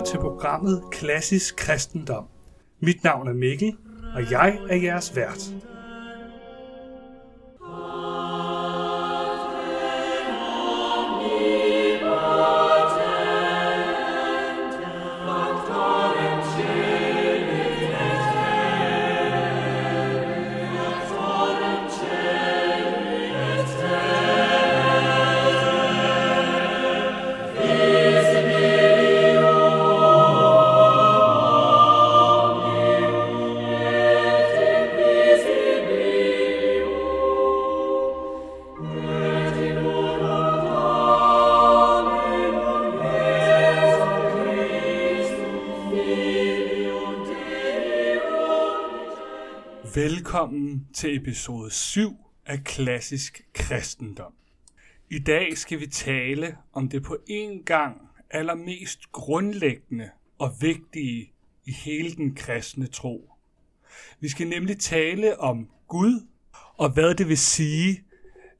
lytter til programmet Klassisk Kristendom. Mit navn er Mikkel, og jeg er jeres vært. Velkommen til episode 7 af Klassisk Kristendom. I dag skal vi tale om det på en gang allermest grundlæggende og vigtige i hele den kristne tro. Vi skal nemlig tale om Gud og hvad det vil sige,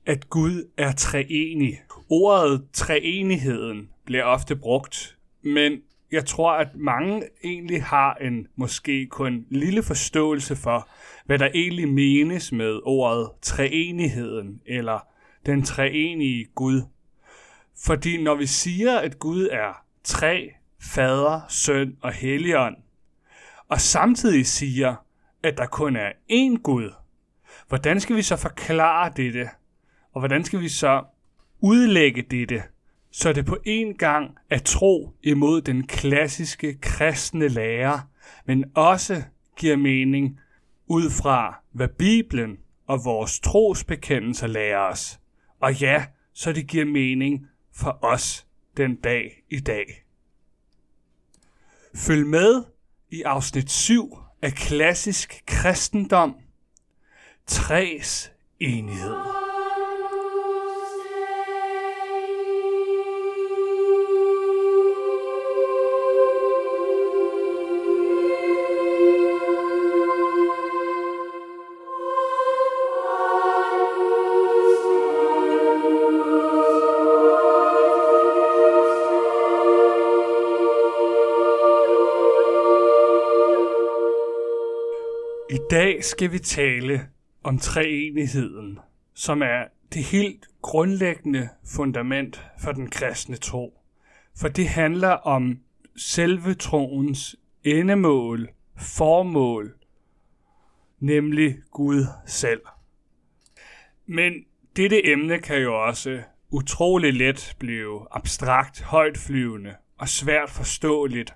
at Gud er treenig. Ordet treenigheden bliver ofte brugt, men jeg tror, at mange egentlig har en måske kun lille forståelse for, hvad der egentlig menes med ordet treenigheden, eller den treenige Gud. Fordi når vi siger, at Gud er tre, fader, søn og helligånd, og samtidig siger, at der kun er én Gud, hvordan skal vi så forklare dette? Og hvordan skal vi så udlægge dette? Så det på en gang er tro imod den klassiske kristne lære, men også giver mening ud fra, hvad Bibelen og vores trosbekendelser lærer os. Og ja, så det giver mening for os den dag i dag. Følg med i afsnit 7 af Klassisk Kristendom. Træs enighed. Dag skal vi tale om treenigheden, som er det helt grundlæggende fundament for den kristne tro. For det handler om selve troens endemål, formål, nemlig Gud selv. Men dette emne kan jo også utrolig let blive abstrakt, højtflyvende og svært forståeligt.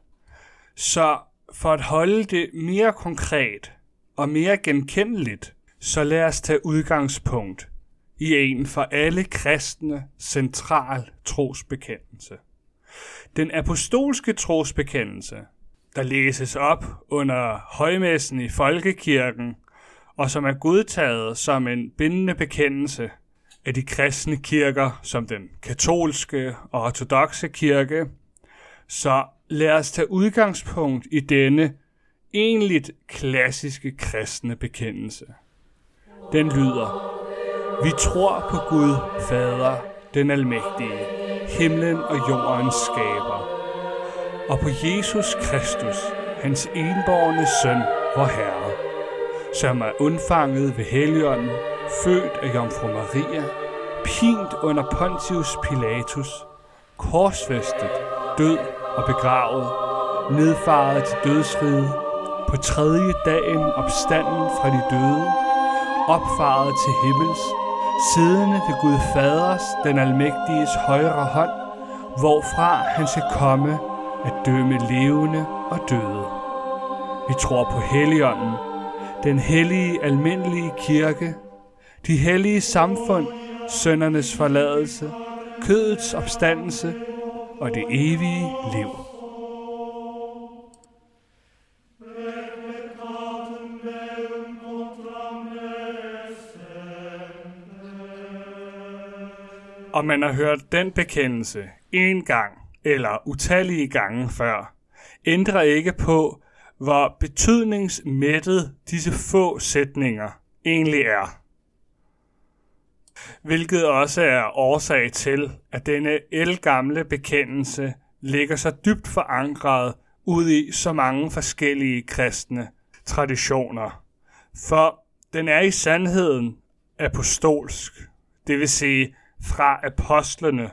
Så for at holde det mere konkret, og mere genkendeligt, så lad os tage udgangspunkt i en for alle kristne central trosbekendelse. Den apostolske trosbekendelse, der læses op under højmessen i folkekirken, og som er godtaget som en bindende bekendelse af de kristne kirker, som den katolske og ortodoxe kirke, så lad os tage udgangspunkt i denne egentligt klassiske kristne bekendelse. Den lyder, vi tror på Gud, Fader, den almægtige, himlen og jordens skaber, og på Jesus Kristus, hans enborgne søn, vor Herre, som er undfanget ved Helligånden, født af Jomfru Maria, pint under Pontius Pilatus, korsfæstet, død og begravet, nedfaret til dødsriget, på tredje dagen opstanden fra de døde, opfaret til himmels, siddende ved Gud Faders, den almægtiges højre hånd, hvorfra han skal komme at dømme levende og døde. Vi tror på Helligånden, den hellige almindelige kirke, de hellige samfund, søndernes forladelse, kødets opstandelse og det evige liv. Og man har hørt den bekendelse en gang eller utallige gange før, ændrer ikke på, hvor betydningsmættet disse få sætninger egentlig er. Hvilket også er årsag til, at denne elgamle bekendelse ligger så dybt forankret ud i så mange forskellige kristne traditioner. For den er i sandheden apostolsk, det vil sige fra apostlene,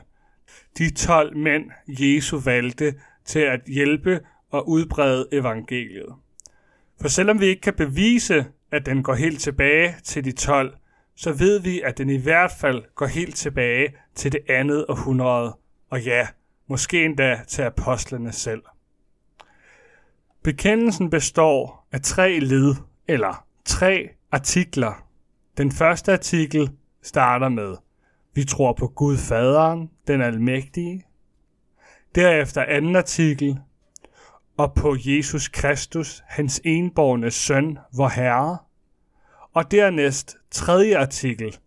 de 12 mænd, Jesu valgte til at hjælpe og udbrede evangeliet. For selvom vi ikke kan bevise, at den går helt tilbage til de 12, så ved vi, at den i hvert fald går helt tilbage til det andet århundrede, og ja, måske endda til apostlene selv. Bekendelsen består af tre led, eller tre artikler. Den første artikel starter med, vi tror på Gud Faderen, den almægtige. Derefter anden artikel, og på Jesus Kristus, hans enborgne søn, vor Herre. Og dernæst tredje artikel,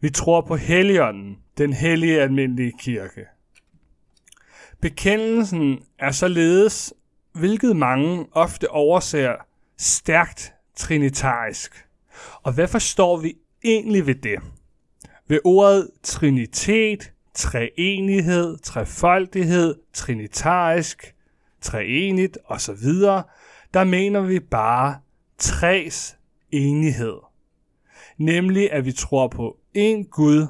vi tror på Helligånden, den hellige almindelige kirke. Bekendelsen er således, hvilket mange ofte overser, stærkt trinitarisk. Og hvad forstår vi egentlig ved det? Ved ordet trinitet, treenighed, trefoldighed, trinitarisk, treenigt osv., der mener vi bare tres enighed. Nemlig at vi tror på én Gud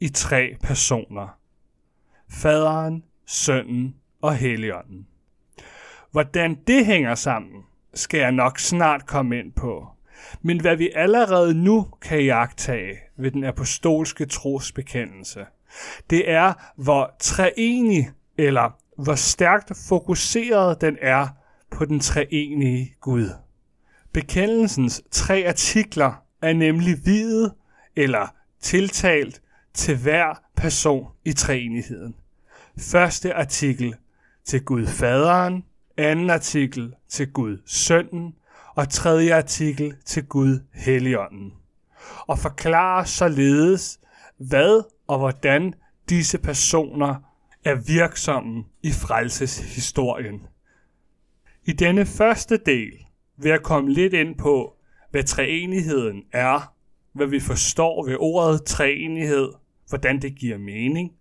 i tre personer. Faderen, Sønnen og Helligånden. Hvordan det hænger sammen, skal jeg nok snart komme ind på. Men hvad vi allerede nu kan jagtage ved den apostolske trosbekendelse, det er, hvor treenig eller hvor stærkt fokuseret den er på den treenige Gud. Bekendelsens tre artikler er nemlig videt eller tiltalt til hver person i treenigheden. Første artikel til Gud Faderen, anden artikel til Gud Sønnen og tredje artikel til Gud Helligånden. Og forklarer således, hvad og hvordan disse personer er virksomme i frelseshistorien. I denne første del vil jeg komme lidt ind på, hvad treenigheden er, hvad vi forstår ved ordet treenighed, hvordan det giver mening,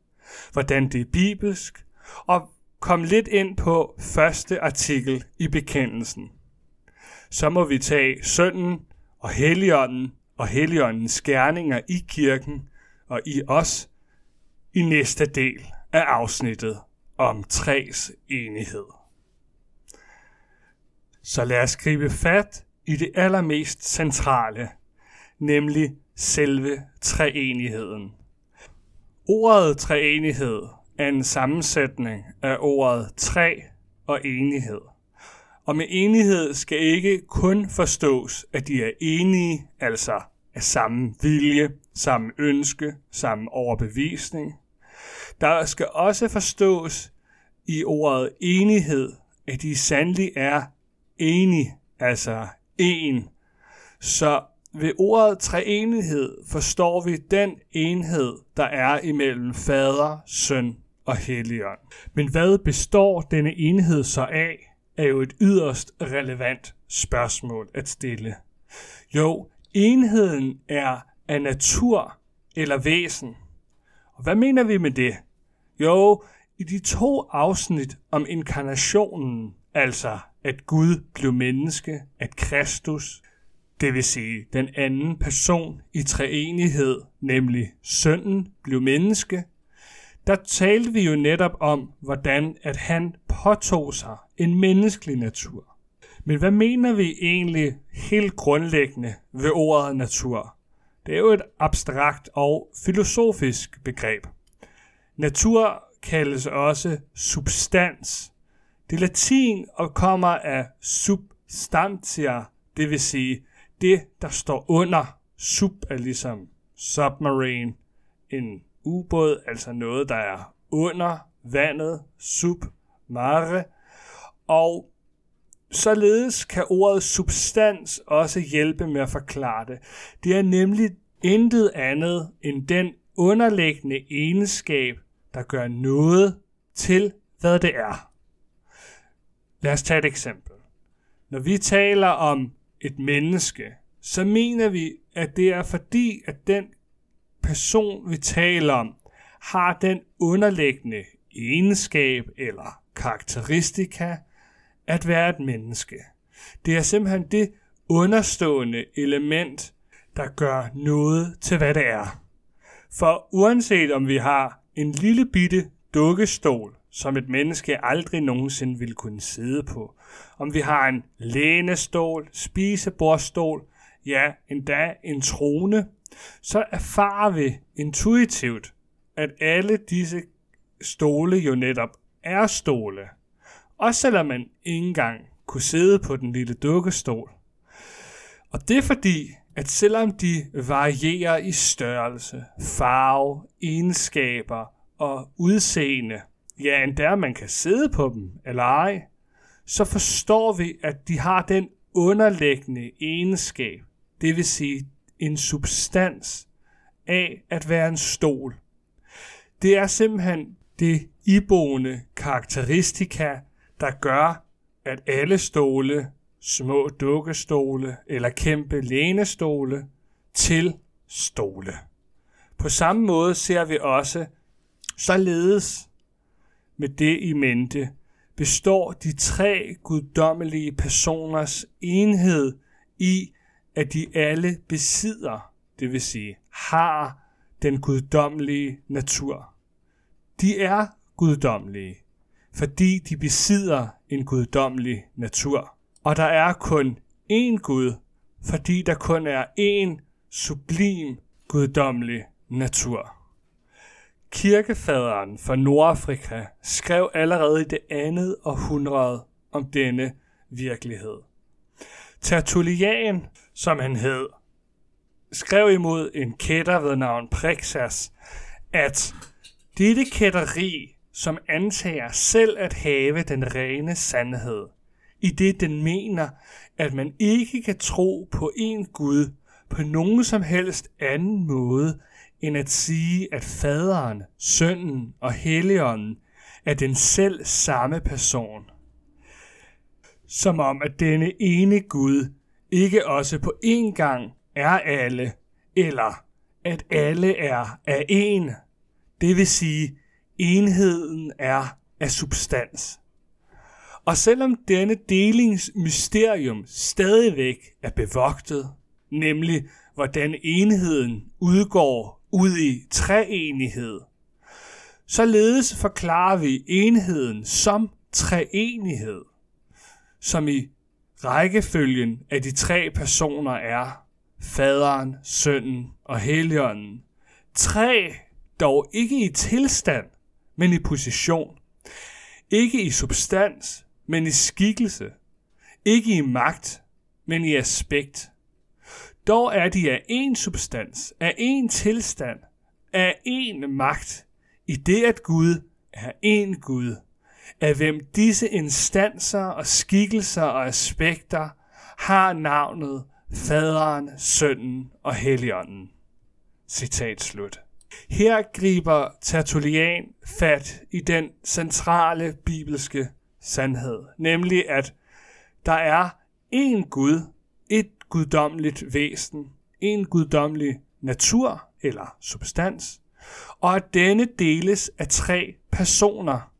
hvordan det er bibelsk, og komme lidt ind på første artikel i bekendelsen. Så må vi tage sønnen og helligånden og helligåndens gerninger i kirken og i os i næste del af afsnittet om træs enighed. Så lad os gribe fat i det allermest centrale, nemlig selve treenigheden. Ordet treenighed er en sammensætning af ordet træ og enighed. Og med enighed skal ikke kun forstås, at de er enige, altså af samme vilje, samme ønske, samme overbevisning. Der skal også forstås i ordet enighed, at de sandelig er enige, altså en. Så ved ordet treenighed forstår vi den enhed, der er imellem fader, søn og helligånd. Men hvad består denne enhed så af, er jo et yderst relevant spørgsmål at stille. Jo, enheden er af natur eller væsen. Og hvad mener vi med det? Jo, i de to afsnit om inkarnationen, altså at Gud blev menneske, at Kristus, det vil sige den anden person i treenighed, nemlig sønnen, blev menneske, der talte vi jo netop om, hvordan at han påtog sig en menneskelig natur. Men hvad mener vi egentlig helt grundlæggende ved ordet natur? Det er jo et abstrakt og filosofisk begreb. Natur kaldes også substans. Det er latin og kommer af substantia, det vil sige det, der står under. Sub er ligesom submarine, en ubåd, altså noget, der er under vandet, sub, mare, og således kan ordet substans også hjælpe med at forklare det. Det er nemlig intet andet end den underliggende egenskab, der gør noget til, hvad det er. Lad os tage et eksempel. Når vi taler om et menneske, så mener vi, at det er fordi, at den person, vi taler om, har den underliggende egenskab eller karakteristika at være et menneske. Det er simpelthen det understående element, der gør noget til, hvad det er. For uanset om vi har en lille bitte dukkestol, som et menneske aldrig nogensinde vil kunne sidde på, om vi har en lænestol, spisebordstol, ja, endda en trone, så erfarer vi intuitivt, at alle disse stole jo netop er stole. Også selvom man ikke engang kunne sidde på den lille dukkestol. Og det er fordi, at selvom de varierer i størrelse, farve, egenskaber og udseende, ja endda man kan sidde på dem eller ej, så forstår vi, at de har den underliggende egenskab, det vil sige en substans af at være en stol. Det er simpelthen det iboende karakteristika, der gør, at alle stole, små dukkestole eller kæmpe lænestole, til stole. På samme måde ser vi også, således med det i mente, består de tre guddommelige personers enhed i, at de alle besidder, det vil sige har den guddommelige natur. De er guddommelige, fordi de besidder en guddommelig natur. Og der er kun én Gud, fordi der kun er én sublim guddommelig natur. Kirkefaderen fra Nordafrika skrev allerede i det andet århundrede om denne virkelighed. Tertullian, som han hed, skrev imod en kætter ved navn Prexas, at dette kætteri, som antager selv at have den rene sandhed, i det den mener, at man ikke kan tro på en Gud på nogen som helst anden måde, end at sige, at faderen, sønnen og helligånden er den selv samme person. Som om at denne ene Gud ikke også på én gang er alle, eller at alle er af en, det vil sige, enheden er af substans. Og selvom denne delingsmysterium stadigvæk er bevogtet, nemlig hvordan enheden udgår ud i treenighed, således forklarer vi enheden som treenighed, som i rækkefølgen af de tre personer er faderen, sønnen og helligånden. Tre dog ikke i tilstand, men i position. Ikke i substans, men i skikkelse. Ikke i magt, men i aspekt. Dog er de af én substans, af én tilstand, af én magt, i det at Gud er én Gud, af hvem disse instanser og skikkelser og aspekter har navnet Faderen, Sønnen og Helligånden. Citat slut. Her griber Tertullian fat i den centrale bibelske sandhed, nemlig at der er én Gud, et guddommeligt væsen, en guddommelig natur eller substans, og at denne deles af tre personer.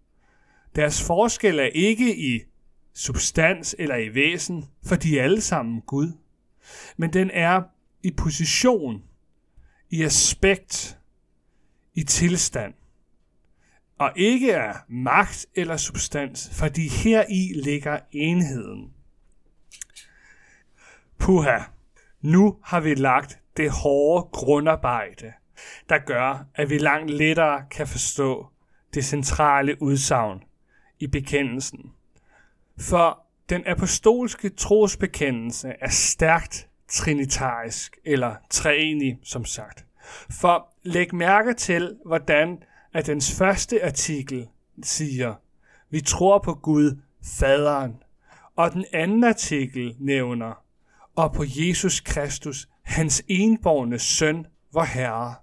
Deres forskel er ikke i substans eller i væsen, for de er alle sammen Gud, men den er i position, i aspekt, i tilstand, og ikke er magt eller substans, fordi her i ligger enheden. Puha, nu har vi lagt det hårde grundarbejde, der gør, at vi langt lettere kan forstå det centrale udsagn i bekendelsen. For den apostolske trosbekendelse er stærkt trinitarisk, eller treenig, som sagt. For læg mærke til, hvordan at dens første artikel siger, vi tror på Gud, faderen, og den anden artikel nævner, og på Jesus Kristus, hans enborgne søn, vor Herre.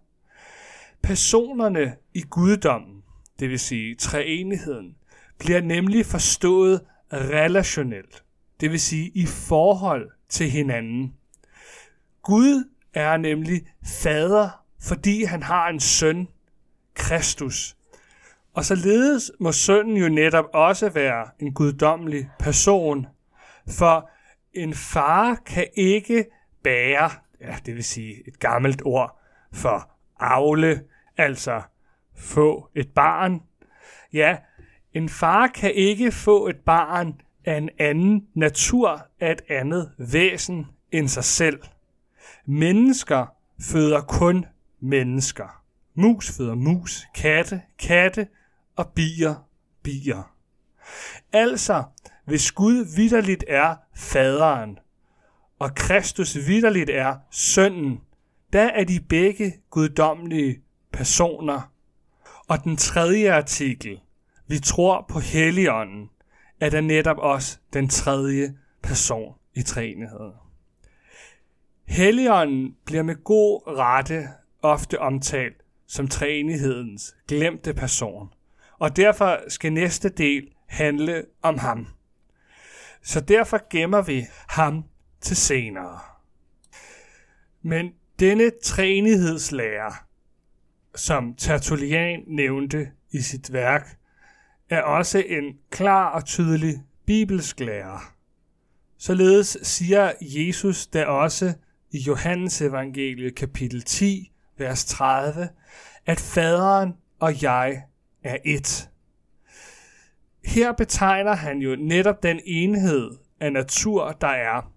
Personerne i guddommen, det vil sige treenigheden, bliver nemlig forstået relationelt, det vil sige i forhold til hinanden. Gud er nemlig fader, fordi han har en søn, Kristus. Og således må sønnen jo netop også være en guddommelig person, for en far kan ikke bære, ja, det vil sige et gammelt ord for afle, altså få et barn. Ja, en far kan ikke få et barn af en anden natur af et andet væsen end sig selv. Mennesker føder kun mennesker. Mus føder mus, katte, katte og bier, bier. Altså, hvis Gud vidderligt er faderen, og Kristus vidderligt er sønnen, der er de begge guddommelige personer. Og den tredje artikel, vi tror på Helligånden, er der netop også den tredje person i træenigheden. Helligånden bliver med god rette ofte omtalt som træenighedens glemte person, og derfor skal næste del handle om ham. Så derfor gemmer vi ham til senere. Men denne treenighedslære, som Tertullian nævnte i sit værk, er også en klar og tydelig bibelsk lære. Således siger Jesus da også i Johannes evangelie kapitel 10, vers 30, at faderen og jeg er ét. Her betegner han jo netop den enhed af natur, der er.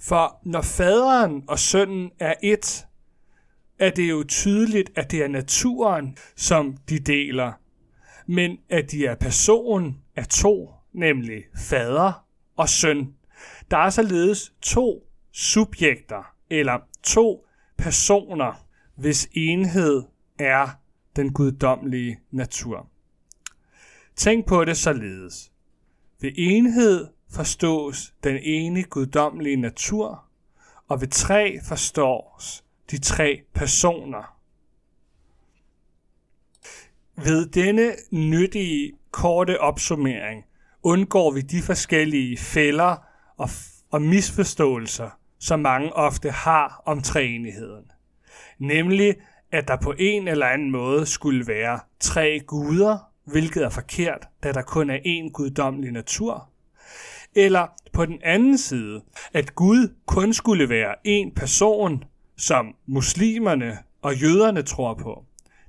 For når faderen og sønnen er ét, er det jo tydeligt, at det er naturen, som de deler, men at de er person af to, nemlig fader og søn. Der er således to subjekter, eller to personer, hvis enhed er den guddommelige natur. Tænk på det således. Ved enhed forstås den ene guddommelige natur, og ved tre forstås de tre personer. Ved denne nyttige, korte opsummering undgår vi de forskellige fælder og, og misforståelser, som mange ofte har om treenigheden. Nemlig, at der på en eller anden måde skulle være tre guder, hvilket er forkert, da der kun er én guddommelig natur. Eller på den anden side, at Gud kun skulle være én person, som muslimerne og jøderne tror på.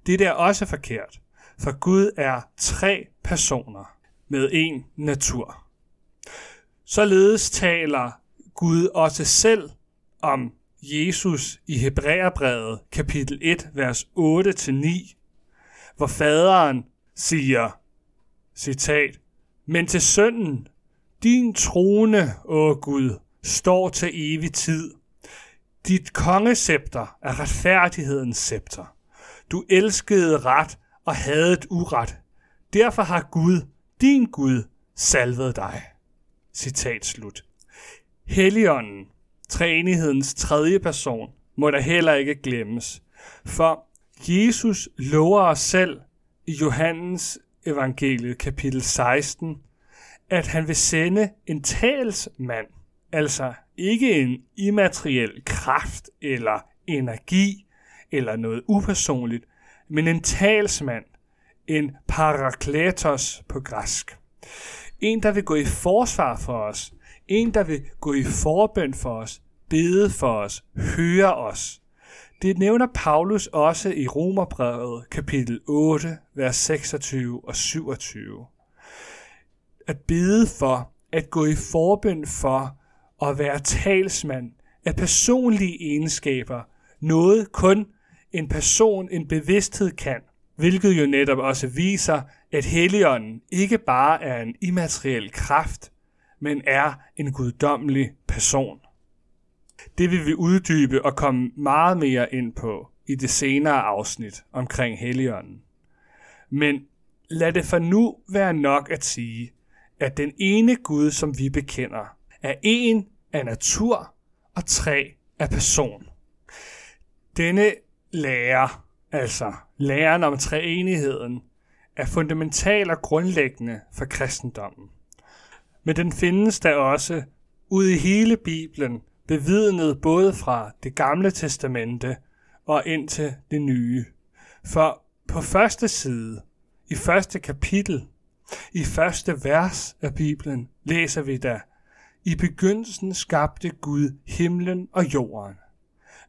Det er også forkert, for Gud er tre personer med én natur. Således taler Gud også selv om Jesus i Hebræerbrevet kapitel 1, vers 8-9, hvor faderen siger, citat, Men til sønnen, din trone, å Gud, står til evig tid. Dit kongescepter er retfærdighedens scepter. Du elskede ret og hadet uret. Derfor har Gud, din Gud, salvet dig. Citat slut. Helligånden, træenighedens tredje person, må der heller ikke glemmes. For Jesus lover os selv i Johannes evangeliet kapitel 16, at han vil sende en talsmand, altså ikke en immateriel kraft eller energi eller noget upersonligt, men en talsmand, en parakletos på græsk. En, der vil gå i forsvar for os, en, der vil gå i forbøn for os, bede for os, høre os. Det nævner Paulus også i Romerbrevet kapitel 8, vers 26 og 27. At bede for, at gå i forbøn for, at være talsmand af personlige egenskaber, noget kun en person, en bevidsthed kan, hvilket jo netop også viser, at Helligånden ikke bare er en immateriel kraft, men er en guddommelig person. Det vil vi uddybe og komme meget mere ind på i det senere afsnit omkring Helligånden. Men lad det for nu være nok at sige, at den ene Gud, som vi bekender, er en af natur og tre af person. Denne lære, altså læren om treenigheden, er fundamental og grundlæggende for kristendommen. Men den findes der også ude i hele Bibelen, bevidnet både fra det gamle testamente og ind til det nye. For på første side, i første kapitel, i første vers af Bibelen, læser vi da, i begyndelsen skabte Gud himlen og jorden.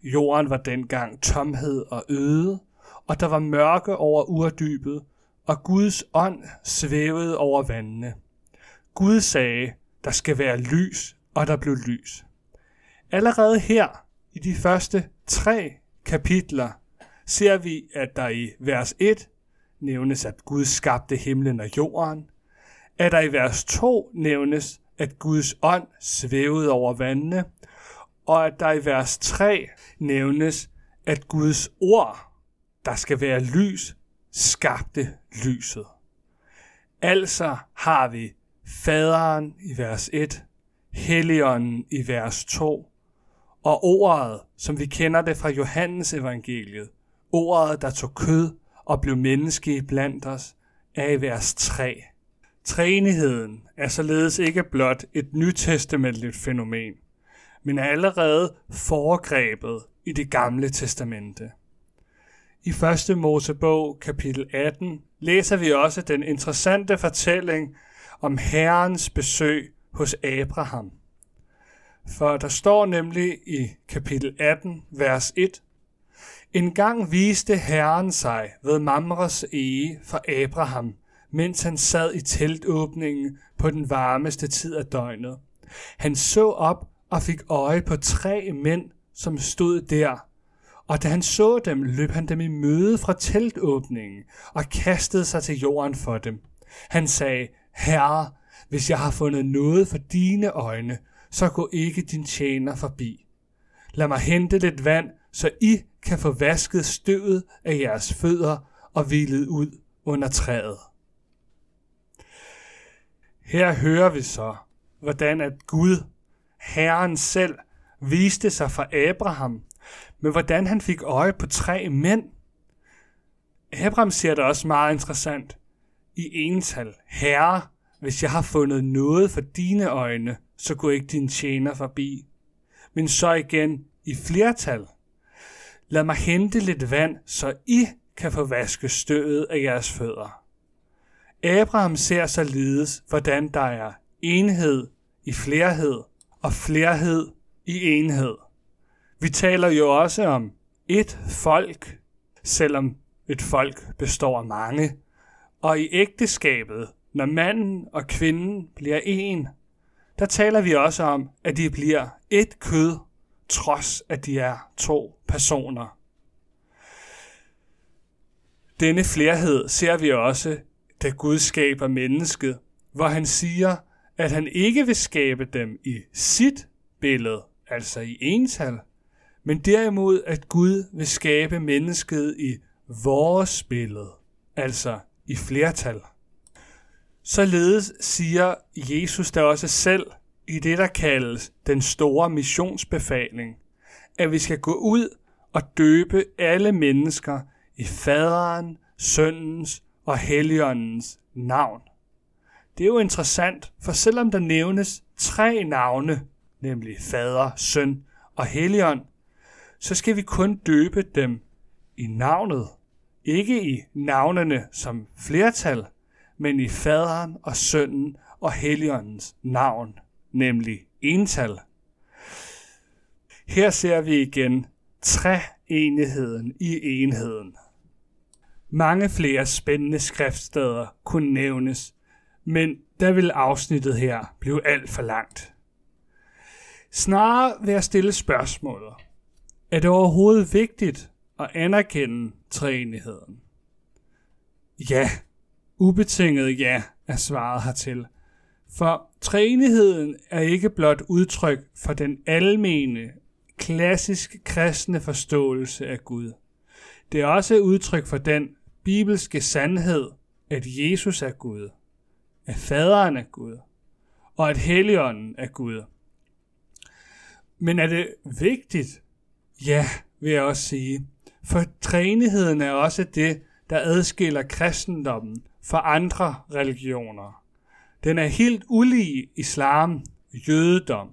Jorden var dengang tomhed og øde, og der var mørke over urdybet, og Guds ånd svævede over vandene. Gud sagde, der skal være lys, og der blev lys. Allerede her, i de første tre kapitler, ser vi, at der i vers 1 nævnes, at Gud skabte himlen og jorden, at der i vers 2 nævnes, at Guds ånd svævede over vandene, og at der i vers 3 nævnes, at Guds ord, der skal være lys, skabte lyset. Altså har vi faderen i vers 1, helligånden i vers 2, og ordet, som vi kender det fra Johannes evangeliet, ordet, der tog kød og blev menneske blandt os, er i vers 3. Træenigheden er således ikke blot et nytestamentligt fænomen, men er allerede foregrebet i det gamle testamente. I 1. Mosebog kapitel 18 læser vi også den interessante fortælling om Herrens besøg hos Abraham. For der står nemlig i kapitel 18, vers 1, En gang viste Herren sig ved Mamres ege for Abraham, mens han sad i teltåbningen på den varmeste tid af døgnet. Han så op og fik øje på tre mænd, som stod der. Og da han så dem, løb han dem i møde fra teltåbningen og kastede sig til jorden for dem. Han sagde, Herre, hvis jeg har fundet noget for dine øjne, så gå ikke din tjener forbi. Lad mig hente lidt vand, så I kan få vasket støvet af jeres fødder og hvilet ud under træet. Her hører vi så, hvordan at Gud, Herren selv, viste sig for Abraham, men hvordan han fik øje på tre mænd. Abraham siger det også meget interessant i ental. Herre, hvis jeg har fundet noget for dine øjne, så gå ikke din tjener forbi. Men så igen i flertal. Lad mig hente lidt vand, så I kan få vasket støvet af jeres fødder. Abraham ser således, hvordan der er enhed i flerhed og flerhed i enhed. Vi taler jo også om et folk, selvom et folk består af mange. Og i ægteskabet, når manden og kvinden bliver en, der taler vi også om, at de bliver et kød, trods at de er to personer. Denne flerhed ser vi også, da Gud skaber mennesket, hvor han siger, at han ikke vil skabe dem i sit billede, altså i ental, men derimod at Gud vil skabe mennesket i vores billede, altså i flertal. Således siger Jesus der også selv i det, der kaldes den store missionsbefaling, at vi skal gå ud og døbe alle mennesker i faderen, søndens og helligåndens navn. Det er jo interessant, for selvom der nævnes tre navne, nemlig fader, søn og helligånd, så skal vi kun døbe dem i navnet, ikke i navnene som flertal, men i faderen og sønnen og helligåndens navn, nemlig ental. Her ser vi igen træenigheden i enheden. Mange flere spændende skriftsteder kunne nævnes, men der vil afsnittet her blive alt for langt. Snarere vil jeg stille spørgsmålet. Er det overhovedet vigtigt at anerkende træenigheden? Ja, ubetinget ja er svaret hertil. For træenigheden er ikke blot udtryk for den almene, klassisk kristne forståelse af Gud. Det er også udtryk for den bibelske sandhed, at Jesus er Gud, at faderen er Gud, og at helligånden er Gud. Men er det vigtigt? Ja, vil jeg også sige. For træenigheden er også det, der adskiller kristendommen fra andre religioner. Den er helt ulig islam, jødedom,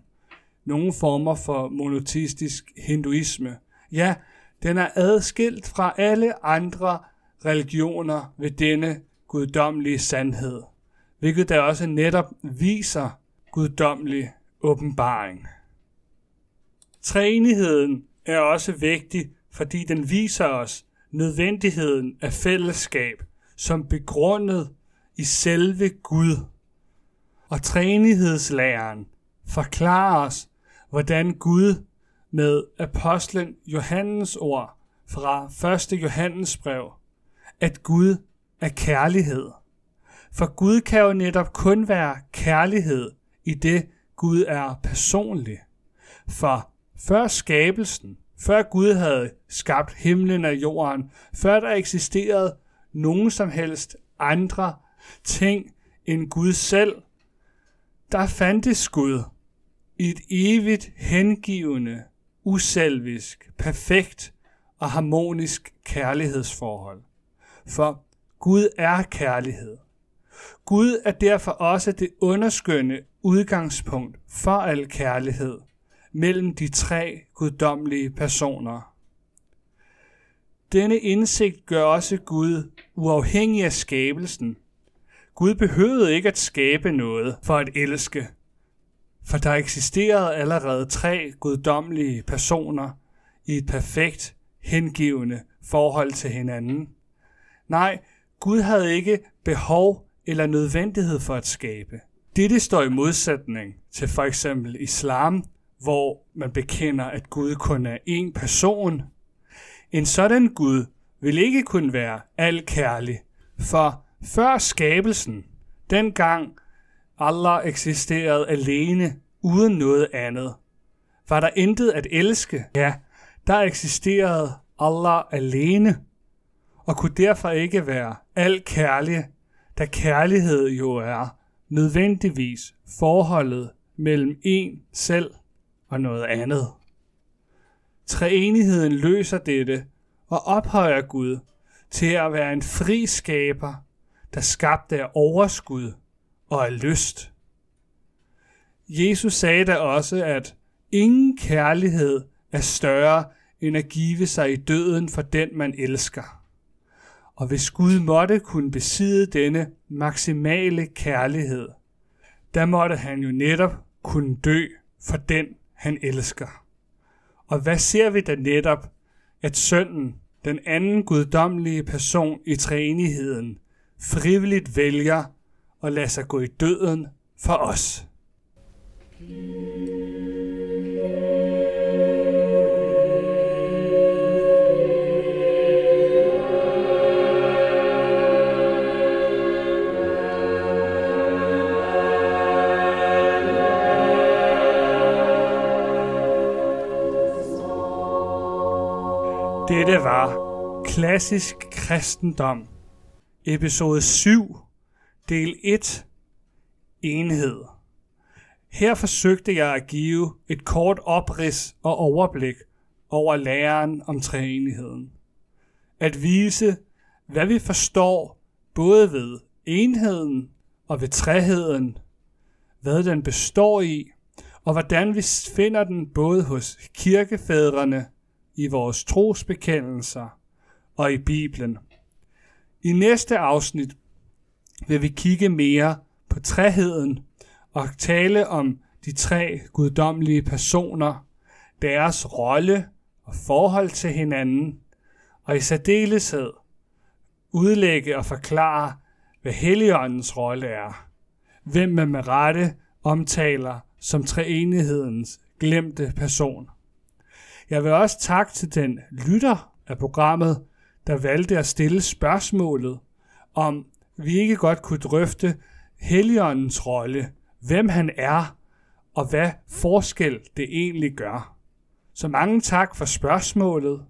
nogle former for monoteistisk hinduisme. Ja, den er adskilt fra alle andre religioner ved denne guddommelige sandhed, hvilket der også netop viser guddommelig åbenbaring. Træenigheden er også vigtig, fordi den viser os nødvendigheden af fællesskab som begrundet i selve Gud. Og træenighedslæren forklarer os, hvordan Gud med apostlen Johannes ord fra 1. Johannes brev, at Gud er kærlighed. For Gud kan jo netop kun være kærlighed i det, Gud er personlig. For før skabelsen, før Gud havde skabt himlen og jorden, før der eksisterede nogen som helst andre ting end Gud selv, der fandtes Gud i et evigt hengivende, uselvisk, perfekt og harmonisk kærlighedsforhold. For Gud er kærlighed. Gud er derfor også det underskønne udgangspunkt for al kærlighed mellem de tre guddommelige personer. Denne indsigt gør også Gud uafhængig af skabelsen. Gud behøvede ikke at skabe noget for at elske, for der eksisterede allerede tre guddommelige personer i et perfekt, hengivende forhold til hinanden. Nej, Gud havde ikke behov eller nødvendighed for at skabe. Dette står i modsætning til for eksempel islam, hvor man bekender, at Gud kun er én person. En sådan Gud vil ikke kun være al kærlig, for før skabelsen, dengang Allah eksisterede alene uden noget andet, var der intet at elske. Ja, der eksisterede Allah alene, og kunne derfor ikke være al kærlig, da kærlighed jo er nødvendigvis forholdet mellem en selv og noget andet. Treenigheden løser dette og ophøjer Gud til at være en fri skaber, der skabte af overskud og af lyst. Jesus sagde da også, at ingen kærlighed er større end at give sig i døden for den, man elsker. Og hvis Gud måtte kunne besidde denne maksimale kærlighed, der måtte han jo netop kunne dø for den, han elsker. Og hvad ser vi da netop, at sønnen, den anden guddommelige person i træenigheden, frivilligt vælger at lade sig gå i døden for os. Dette var Klassisk Kristendom, episode 7, del 1, Enhed. Her forsøgte jeg at give et kort oprids og overblik over læren om træenigheden. At vise, hvad vi forstår både ved enheden og ved træheden, hvad den består i, og hvordan vi finder den både hos kirkefædrene i vores trosbekendelser og i Bibelen. I næste afsnit vil vi kigge mere på træheden og tale om de tre guddommelige personer, deres rolle og forhold til hinanden, og i særdeleshed udlægge og forklare, hvad Helligåndens rolle er, hvem man med rette omtaler som treenighedens glemte person. Jeg vil også takke til den lytter af programmet, der valgte at stille spørgsmålet, om vi ikke godt kunne drøfte Helligåndens rolle, hvem han er, og hvad forskel det egentlig gør. Så mange tak for spørgsmålet,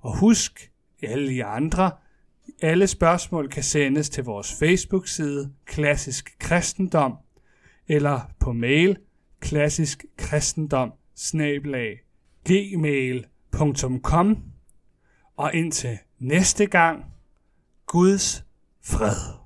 og husk, alle I andre, alle spørgsmål kan sendes til vores Facebook-side Klassisk Kristendom, eller på mail klassisk kristendom gmail.com og indtil næste gang, Guds fred.